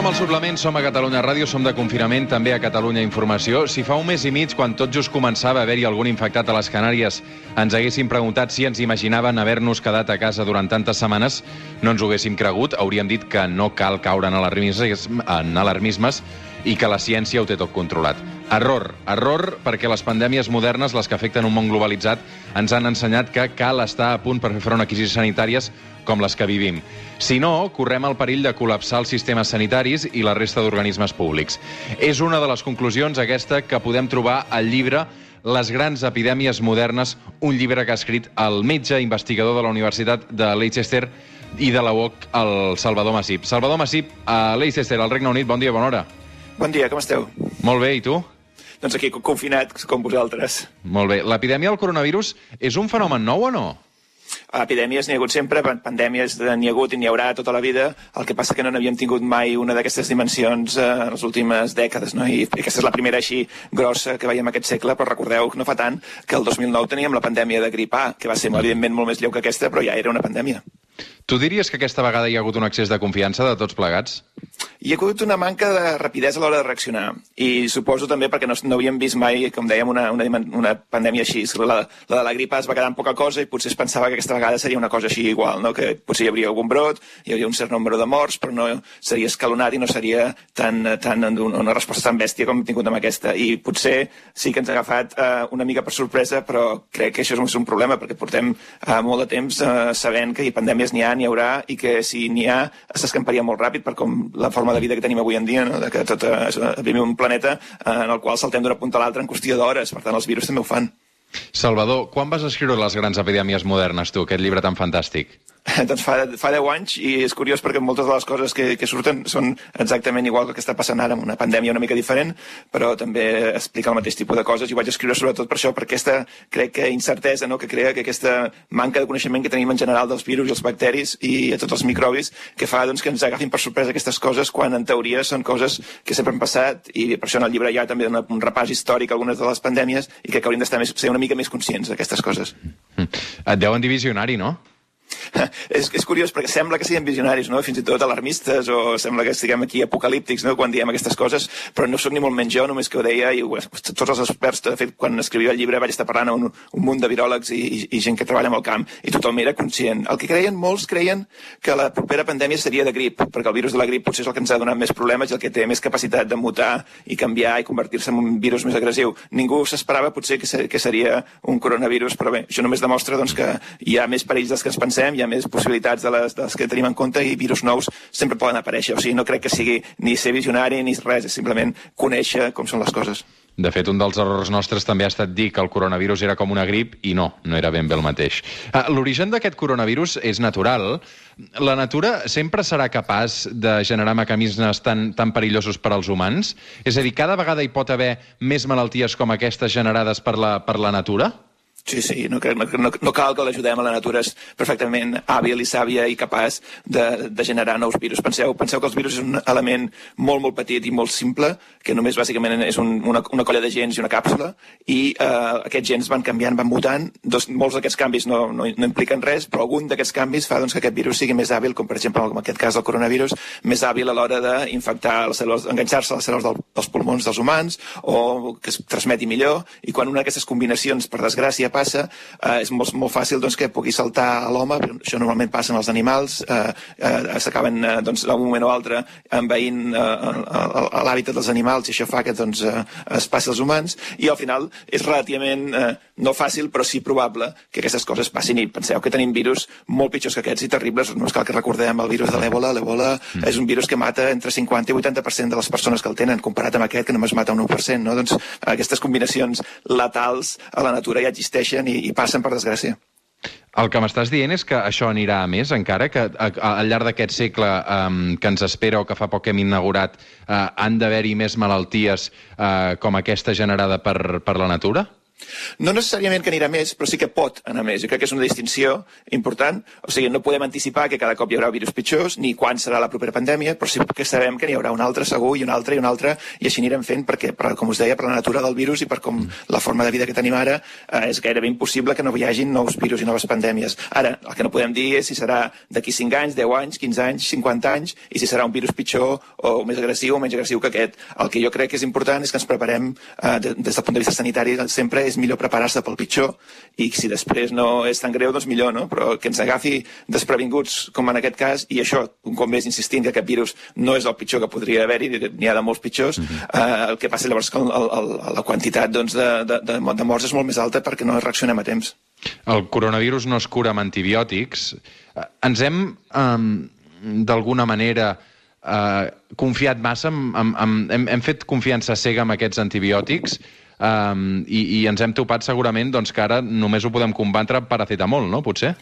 Som al suplement, som a Catalunya Ràdio, som de confinament, també a Catalunya Informació. Si fa un mes i mig, quan tot just començava a haver-hi algun infectat a les Canàries, ens haguéssim preguntat si ens imaginaven haver-nos quedat a casa durant tantes setmanes, no ens ho haguéssim cregut, hauríem dit que no cal caure en alarmismes, en alarmismes i que la ciència ho té tot controlat. Error, error, perquè les pandèmies modernes, les que afecten un món globalitzat, ens han ensenyat que cal estar a punt per fer front a crisis sanitàries com les que vivim. Si no, correm el perill de col·lapsar els sistemes sanitaris i la resta d'organismes públics. És una de les conclusions aquesta que podem trobar al llibre les grans epidèmies modernes, un llibre que ha escrit el metge investigador de la Universitat de Leicester i de la UOC, el Salvador Massip. Salvador Massip, a Leicester, al Regne Unit, bon dia, bona hora. Bon dia, com esteu? Molt bé, i tu? Doncs aquí, confinat, com vosaltres. Molt bé. L'epidèmia del coronavirus és un fenomen nou o no? Epidèmies n'hi ha hagut sempre, pandèmies n'hi ha hagut i n'hi haurà tota la vida. El que passa que no n'havíem tingut mai una d'aquestes dimensions eh, en les últimes dècades, no? I, aquesta és la primera així grossa que veiem aquest segle, però recordeu que no fa tant que el 2009 teníem la pandèmia de grip A, que va ser, evidentment, molt més lleu que aquesta, però ja era una pandèmia. Tu diries que aquesta vegada hi ha hagut un excés de confiança de tots plegats? Hi ha hagut una manca de rapidesa a l'hora de reaccionar i suposo també perquè no, no havíem vist mai, com dèiem, una, una, una pandèmia així. La, la de la gripa es va quedar en poca cosa i potser es pensava que aquesta vegada seria una cosa així igual, no? que potser hi hauria algun brot, hi hauria un cert nombre de morts, però no seria escalonat i no seria tan, tan una resposta tan bèstia com hem tingut amb aquesta. I potser sí que ens ha agafat uh, una mica per sorpresa, però crec que això és un, un problema perquè portem uh, molt de temps uh, sabent que hi pandèmies n'hi ha, n'hi haurà i que si n'hi ha s'escamparia molt ràpid per com la forma de vida que tenim avui en dia, no? de que tot, eh, vivim un planeta eh, en el qual saltem d'una punta a l'altra en qüestió d'hores, per tant els virus també ho fan. Salvador, quan vas escriure les grans epidèmies modernes, tu, aquest llibre tan fantàstic? doncs fa, fa 10 anys i és curiós perquè moltes de les coses que, que surten són exactament igual que el que està passant ara amb una pandèmia una mica diferent, però també explica el mateix tipus de coses i ho vaig escriure sobretot per això, per aquesta, crec que incertesa no? que crea que aquesta manca de coneixement que tenim en general dels virus i els bacteris i a tots els microbis que fa doncs, que ens agafin per sorpresa aquestes coses quan en teoria són coses que sempre han passat i per això en el llibre hi ha també un repàs històric algunes de les pandèmies i que hauríem d'estar ser una mica més conscients d'aquestes coses. Et deuen dir visionari, no? és, és curiós perquè sembla que siguem visionaris, no? fins i tot alarmistes, o sembla que estiguem aquí apocalíptics no? quan diem aquestes coses, però no sóc ni molt menys jo, només que ho deia, i tots els experts, de fet, quan escrivia el llibre vaig estar parlant amb un, un munt de viròlegs i, i, i gent que treballa amb el camp, i tothom era conscient. El que creien, molts creien que la propera pandèmia seria de grip, perquè el virus de la grip potser és el que ens ha donat més problemes i el que té més capacitat de mutar i canviar i convertir-se en un virus més agressiu. Ningú s'esperava potser que, ser, que seria un coronavirus, però bé, això només demostra doncs, que hi ha més perills dels que ens pensem, hi ha més possibilitats de les, de les que tenim en compte i virus nous sempre poden aparèixer. O sigui, no crec que sigui ni ser visionari ni res, és simplement conèixer com són les coses. De fet, un dels errors nostres també ha estat dir que el coronavirus era com una grip i no, no era ben bé el mateix. Ah, l'origen d'aquest coronavirus és natural. La natura sempre serà capaç de generar mecanismes tan, tan perillosos per als humans? És a dir, cada vegada hi pot haver més malalties com aquestes generades per la, per la natura? Sí, sí, no, no, no, no cal que l'ajudem a la natura, és perfectament hàbil i sàvia i capaç de, de generar nous virus. Penseu, penseu que els virus és un element molt, molt petit i molt simple, que només bàsicament és un, una, una colla de gens i una càpsula, i eh, aquests gens van canviant, van mutant, dos, molts d'aquests canvis no, no, no impliquen res, però algun d'aquests canvis fa doncs, que aquest virus sigui més hàbil, com per exemple en aquest cas del coronavirus, més hàbil a l'hora d'infectar les cèl·lules, enganxar-se a les cèl·lules del, dels pulmons dels humans, o que es transmeti millor, i quan una d'aquestes combinacions, per desgràcia, passa, eh, és molt, molt fàcil doncs, que pugui saltar a l'home, això normalment passa amb els animals, eh, eh, s'acaben eh, doncs, d'un moment o altre envaint eh, l'hàbitat dels animals i això fa que doncs, eh, es passi als humans i al final és relativament eh, no fàcil però sí probable que aquestes coses passin i penseu que tenim virus molt pitjors que aquests i terribles, no és cal que recordem el virus de l'èbola, l'èbola mm. és un virus que mata entre 50 i 80% de les persones que el tenen comparat amb aquest que només mata un 1%, no? doncs aquestes combinacions letals a la natura ja existeixen i, i passen, per desgràcia. El que m'estàs dient és que això anirà a més, encara, que a, a, al llarg d'aquest segle um, que ens espera o que fa poc hem inaugurat uh, han d'haver-hi més malalties uh, com aquesta generada per, per la natura? No necessàriament que anirà més, però sí que pot anar més. Jo crec que és una distinció important. O sigui, no podem anticipar que cada cop hi haurà virus pitjors, ni quan serà la propera pandèmia, però sí que sabem que n'hi haurà un altre segur, i un altre, i un altre, i així anirem fent, perquè, per, com us deia, per la natura del virus i per com la forma de vida que tenim ara, eh, és gairebé impossible que no hi hagi nous virus i noves pandèmies. Ara, el que no podem dir és si serà d'aquí 5 anys, 10 anys, 15 anys, 50 anys, i si serà un virus pitjor o més agressiu o menys agressiu que aquest. El que jo crec que és important és que ens preparem eh, des del punt de vista sanitari sempre és millor preparar-se pel pitjor i si després no és tan greu, doncs millor, no? Però que ens agafi desprevinguts, com en aquest cas, i això, un cop més insistint que aquest virus no és el pitjor que podria haver-hi, n'hi ha de molts pitjors, uh -huh. eh, el que passa llavors que el, el, la quantitat doncs, de, de, de, de morts és molt més alta perquè no reaccionem a temps. El coronavirus no es cura amb antibiòtics. Eh, ens hem, um, d'alguna manera, uh, confiat massa, en, en, en, hem, hem fet confiança cega amb aquests antibiòtics um, i, i ens hem topat segurament doncs, que ara només ho podem combatre amb paracetamol, no? Potser?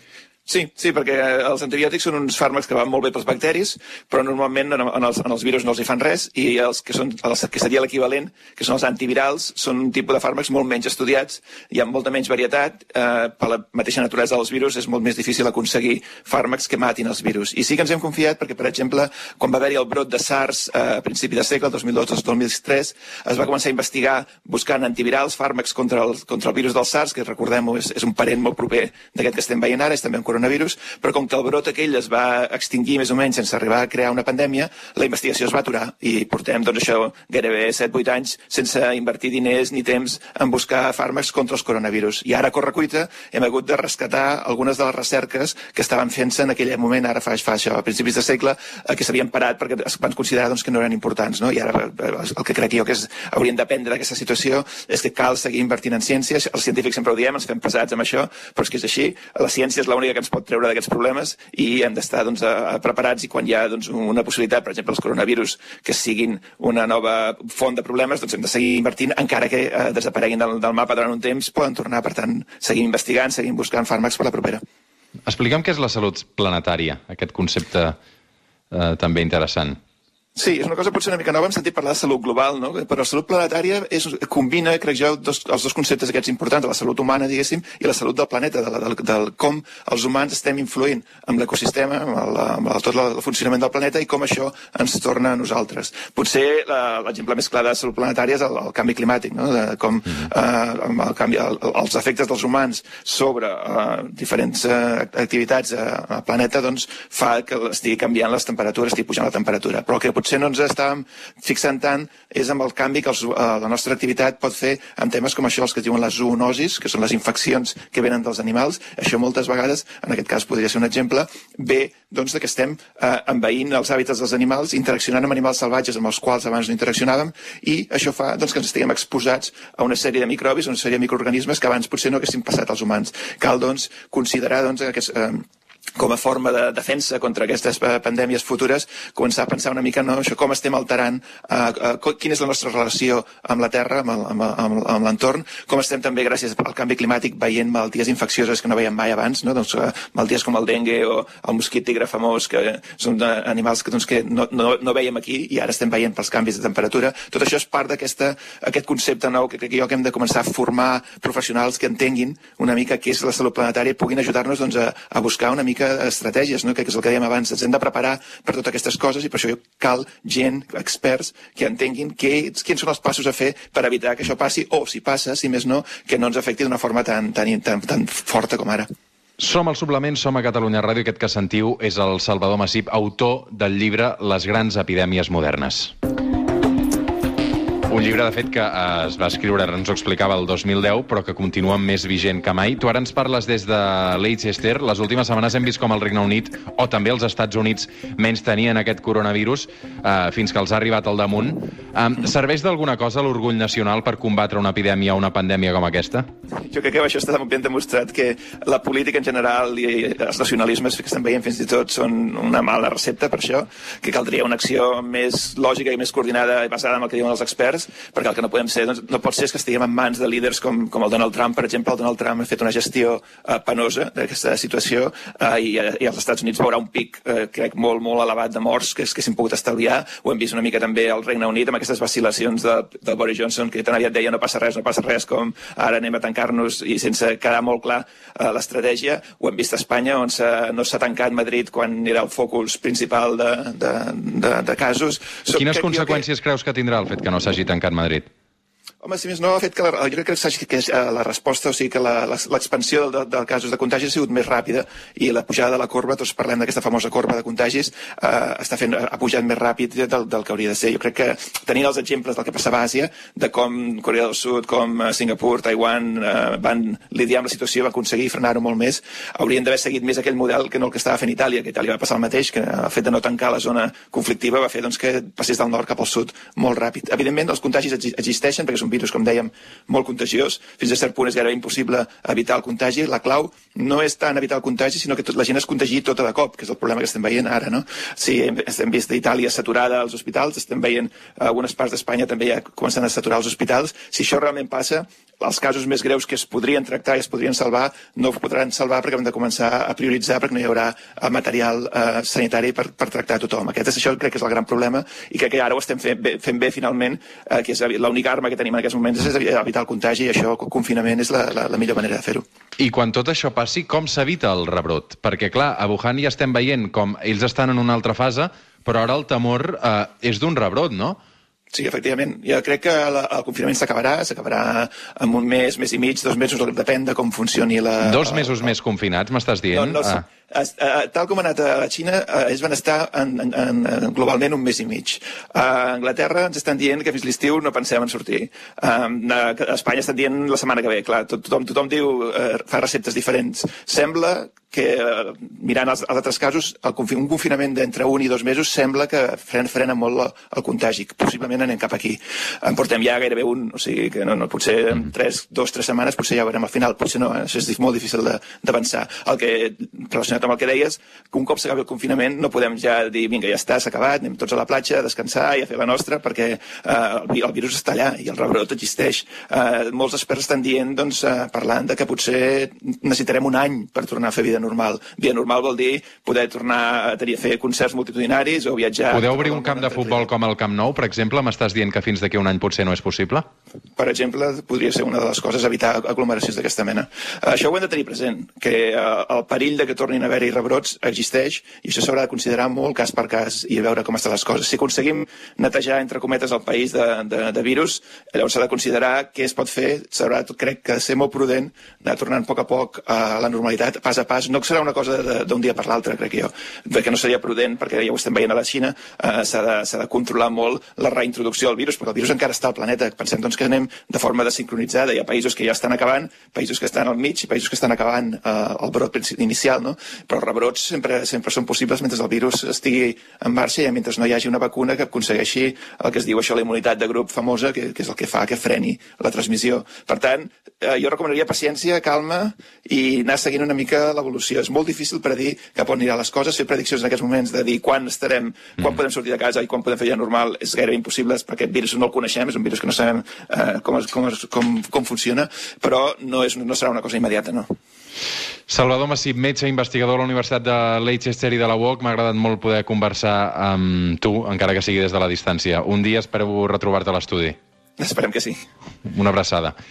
Sí, sí, perquè els antibiòtics són uns fàrmacs que van molt bé pels bacteris, però normalment en, en, els, en els virus no els hi fan res, i els que, són, els que seria l'equivalent, que són els antivirals, són un tipus de fàrmacs molt menys estudiats, hi ha molta menys varietat, eh, per la mateixa naturalesa dels virus és molt més difícil aconseguir fàrmacs que matin els virus. I sí que ens hem confiat perquè, per exemple, quan va haver-hi el brot de SARS eh, a principi de segle, el 2002-2003, es va començar a investigar buscant antivirals, fàrmacs contra el, contra el virus del SARS, que recordem-ho, és, és un parent molt proper d'aquest que estem veient ara, és també un coronavirus, però com que el brot aquell es va extingir més o menys sense arribar a crear una pandèmia, la investigació es va aturar i portem doncs, això gairebé 7-8 anys sense invertir diners ni temps en buscar fàrmacs contra els coronavirus. I ara, a correcuita, hem hagut de rescatar algunes de les recerques que estaven fent-se en aquell moment, ara fa, fa això, a principis de segle, eh, que s'havien parat perquè es van considerar doncs, que no eren importants. No? I ara eh, el que crec jo que és, hauríem d'aprendre d'aquesta situació és que cal seguir invertint en ciència. Els científics sempre ho diem, ens fem pesats amb això, però és que és així. La ciència és l'única que ens pot treure d'aquests problemes i hem d'estar doncs, preparats i quan hi ha doncs, una possibilitat, per exemple, els coronavirus, que siguin una nova font de problemes, doncs hem de seguir invertint, encara que eh, desapareguin del, del mapa durant un temps, poden tornar, per tant, seguir investigant, seguir buscant fàrmacs per la propera. Explica'm què és la salut planetària, aquest concepte eh, també interessant. Sí, és una cosa potser una mica nova, hem sentit parlar de salut global, no? però salut planetària és, combina, crec jo, dos, els dos conceptes aquests importants, la salut humana, diguéssim, i la salut del planeta, de, la, del, del com els humans estem influint amb l'ecosistema, amb, el, amb el, tot el funcionament del planeta i com això ens torna a nosaltres. Potser l'exemple més clar de salut planetària és el, el canvi climàtic, no? de com mm-hmm. eh, amb el canvi, el, els efectes dels humans sobre eh, diferents eh, activitats eh, al planeta doncs, fa que estigui canviant les temperatures, estigui pujant la temperatura. Però que potser potser no ens estàvem fixant tant és amb el canvi que els, eh, la nostra activitat pot fer en temes com això, els que diuen les zoonosis, que són les infeccions que venen dels animals. Això moltes vegades, en aquest cas podria ser un exemple, ve doncs, de que estem eh, envaint els hàbitats dels animals, interaccionant amb animals salvatges amb els quals abans no interaccionàvem, i això fa doncs, que ens estiguem exposats a una sèrie de microbis, una sèrie de microorganismes que abans potser no haguessin passat als humans. Cal doncs, considerar doncs, aquests, eh, com a forma de defensa contra aquestes eh, pandèmies futures, començar a pensar una mica no, això com estem alterant, eh, eh, quina és la nostra relació amb la Terra, amb, amb, amb, l'entorn, com estem també, gràcies al canvi climàtic, veient malalties infeccioses que no veiem mai abans, no? doncs, eh, malalties com el dengue o el mosquit tigre famós, que són de, animals que, doncs, que no, no, no veiem aquí i ara estem veient pels canvis de temperatura. Tot això és part d'aquest concepte nou que crec jo que hem de començar a formar professionals que entenguin una mica què és la salut planetària i puguin ajudar-nos doncs, a, a buscar una mica estratègies, no? que és el que dèiem abans, ens hem de preparar per totes aquestes coses i per això cal gent, experts, que entenguin que, quins són els passos a fer per evitar que això passi, o si passa, si més no, que no ens afecti d'una forma tan, tan, tan, tan forta com ara. Som al Suplement, som a Catalunya Ràdio, aquest que sentiu és el Salvador Massip, autor del llibre Les grans epidèmies modernes. Un llibre, de fet, que eh, es va escriure, ens ho explicava, el 2010, però que continua més vigent que mai. Tu ara ens parles des de Leicester. Les últimes setmanes hem vist com el Regne Unit, o també els Estats Units, menys tenien aquest coronavirus, eh, fins que els ha arribat al damunt. Eh, serveix d'alguna cosa l'orgull nacional per combatre una epidèmia o una pandèmia com aquesta? Jo crec que això està ben demostrat que la política en general i els nacionalismes que estem veient fins i tot són una mala recepta per això, que caldria una acció més lògica i més coordinada i basada en el que diuen els experts, perquè el que no podem ser, doncs, no pot ser que estiguem en mans de líders com, com el Donald Trump, per exemple, el Donald Trump ha fet una gestió eh, penosa d'aquesta situació eh, i, i als Estats Units veurà un pic, eh, crec, molt, molt elevat de morts que, que s'hin pogut estalviar. Ho hem vist una mica també al Regne Unit amb aquestes vacil·lacions de, de Boris Johnson, que tan aviat deia no passa res, no passa res, com ara anem a tancar-nos i sense quedar molt clar eh, l'estratègia. Ho hem vist a Espanya, on no s'ha tancat Madrid quan era el focus principal de, de, de, de casos. Quines conseqüències que... creus que tindrà el fet que no s'hagi tancat Madrid? Home, si més no, ha fet que la, jo crec que, que eh, la resposta, o sigui que l'expansió del, del casos de contagis ha sigut més ràpida i la pujada de la corba, tots parlem d'aquesta famosa corba de contagis, eh, està fent, ha pujat més ràpid del, del que hauria de ser. Jo crec que tenint els exemples del que passava a Àsia, de com Corea del Sud, com eh, Singapur, Taiwan eh, van lidiar amb la situació, van aconseguir frenar-ho molt més, haurien d'haver seguit més aquell model que no el que estava fent Itàlia, que Itàlia va passar el mateix, que el fet de no tancar la zona conflictiva va fer doncs, que passés del nord cap al sud molt ràpid. Evidentment, els contagis existeixen perquè és un virus, com dèiem, molt contagiós. Fins a cert punt és gairebé impossible evitar el contagi. La clau no és tant evitar el contagi, sinó que tot, la gent es contagi tota de cop, que és el problema que estem veient ara. No? Sí, hem vist Itàlia saturada als hospitals, estem veient algunes parts d'Espanya també ja començant a saturar els hospitals. Si això realment passa, els casos més greus que es podrien tractar i es podrien salvar no es podran salvar perquè hem de començar a prioritzar perquè no hi haurà eh, material eh, sanitari per, per tractar tothom. Aquest és això crec que és el gran problema i crec que ara ho estem fent bé, fent bé finalment, eh, que és l'única arma que tenim en aquests moments és evitar el contagi i això, el confinament, és la, la, la millor manera de fer-ho. I quan tot això passi, com s'evita el rebrot? Perquè, clar, a Wuhan ja estem veient com ells estan en una altra fase, però ara el temor eh, és d'un rebrot, no? Sí, efectivament. Jo crec que la, el confinament s'acabarà, s'acabarà en un mes, mes i mig, dos mesos, depèn de com funcioni la... Dos mesos el, més confinats, m'estàs dient? No, no, ah. es, uh, tal com ha anat a la Xina, uh, ells van estar en, en, en, globalment un mes i mig. A Anglaterra ens estan dient que fins l'estiu no pensem en sortir. A Espanya estan dient la setmana que ve, clar, tot, tothom, tothom diu, fa receptes diferents. Sembla que, eh, mirant els, els altres casos, el, un confinament d'entre un i dos mesos sembla que frena, frena molt el, el contagi. Possiblement anem cap aquí. En portem ja gairebé un, o sigui que no, no potser en mm. tres, dos, tres setmanes potser ja ho veurem al final, potser no, eh? això és molt difícil d'avançar. El que, relacionat amb el que deies, que un cop s'acabi el confinament no podem ja dir, vinga, ja està, s'ha acabat, anem tots a la platja a descansar i a fer la nostra, perquè eh, el, el virus està allà i el rebrot existeix. Eh, molts experts estan dient, doncs, eh, parlant de que potser necessitarem un any per tornar a fer vida vida normal. Vida normal vol dir poder tornar a tenir, a fer concerts multitudinaris o viatjar... Podeu obrir un camp de futbol com el Camp Nou, per exemple? M'estàs dient que fins d'aquí un any potser no és possible? Per exemple, podria ser una de les coses evitar aglomeracions d'aquesta mena. Això ho hem de tenir present, que eh, el perill de que tornin a haver-hi rebrots existeix i això s'haurà de considerar molt cas per cas i a veure com estan les coses. Si aconseguim netejar, entre cometes, el país de, de, de virus, llavors s'ha de considerar què es pot fer, s'haurà, crec que, ser molt prudent, anar tornant a poc a poc a la normalitat, pas a pas, no serà una cosa d'un dia per l'altre, crec jo, perquè no seria prudent, perquè ja ho estem veient a la Xina, eh, s'ha de, de controlar molt la reintroducció del virus, perquè el virus encara està al planeta. Pensem doncs, que anem de forma desincronitzada. Hi ha països que ja estan acabant, països que estan al mig i països que estan acabant eh, el brot inicial, no? però els rebrots sempre, sempre són possibles mentre el virus estigui en marxa i mentre no hi hagi una vacuna que aconsegueixi el que es diu això la immunitat de grup famosa, que, que és el que fa que freni la transmissió. Per tant, eh, jo recomanaria paciència, calma i anar seguint una mica l'evolució evolució. És molt difícil predir cap on aniran les coses, fer prediccions en aquests moments de dir quan estarem, quan mm. podem sortir de casa i quan podem fer ja normal és gairebé impossible perquè aquest virus no el coneixem, és un virus que no sabem eh, com, com, com, com funciona, però no, és, no serà una cosa immediata, no. Salvador Massip, metge investigador a la Universitat de Leicester i de la UOC. M'ha agradat molt poder conversar amb tu, encara que sigui des de la distància. Un dia espero retrobar-te a l'estudi. Esperem que sí. Una abraçada.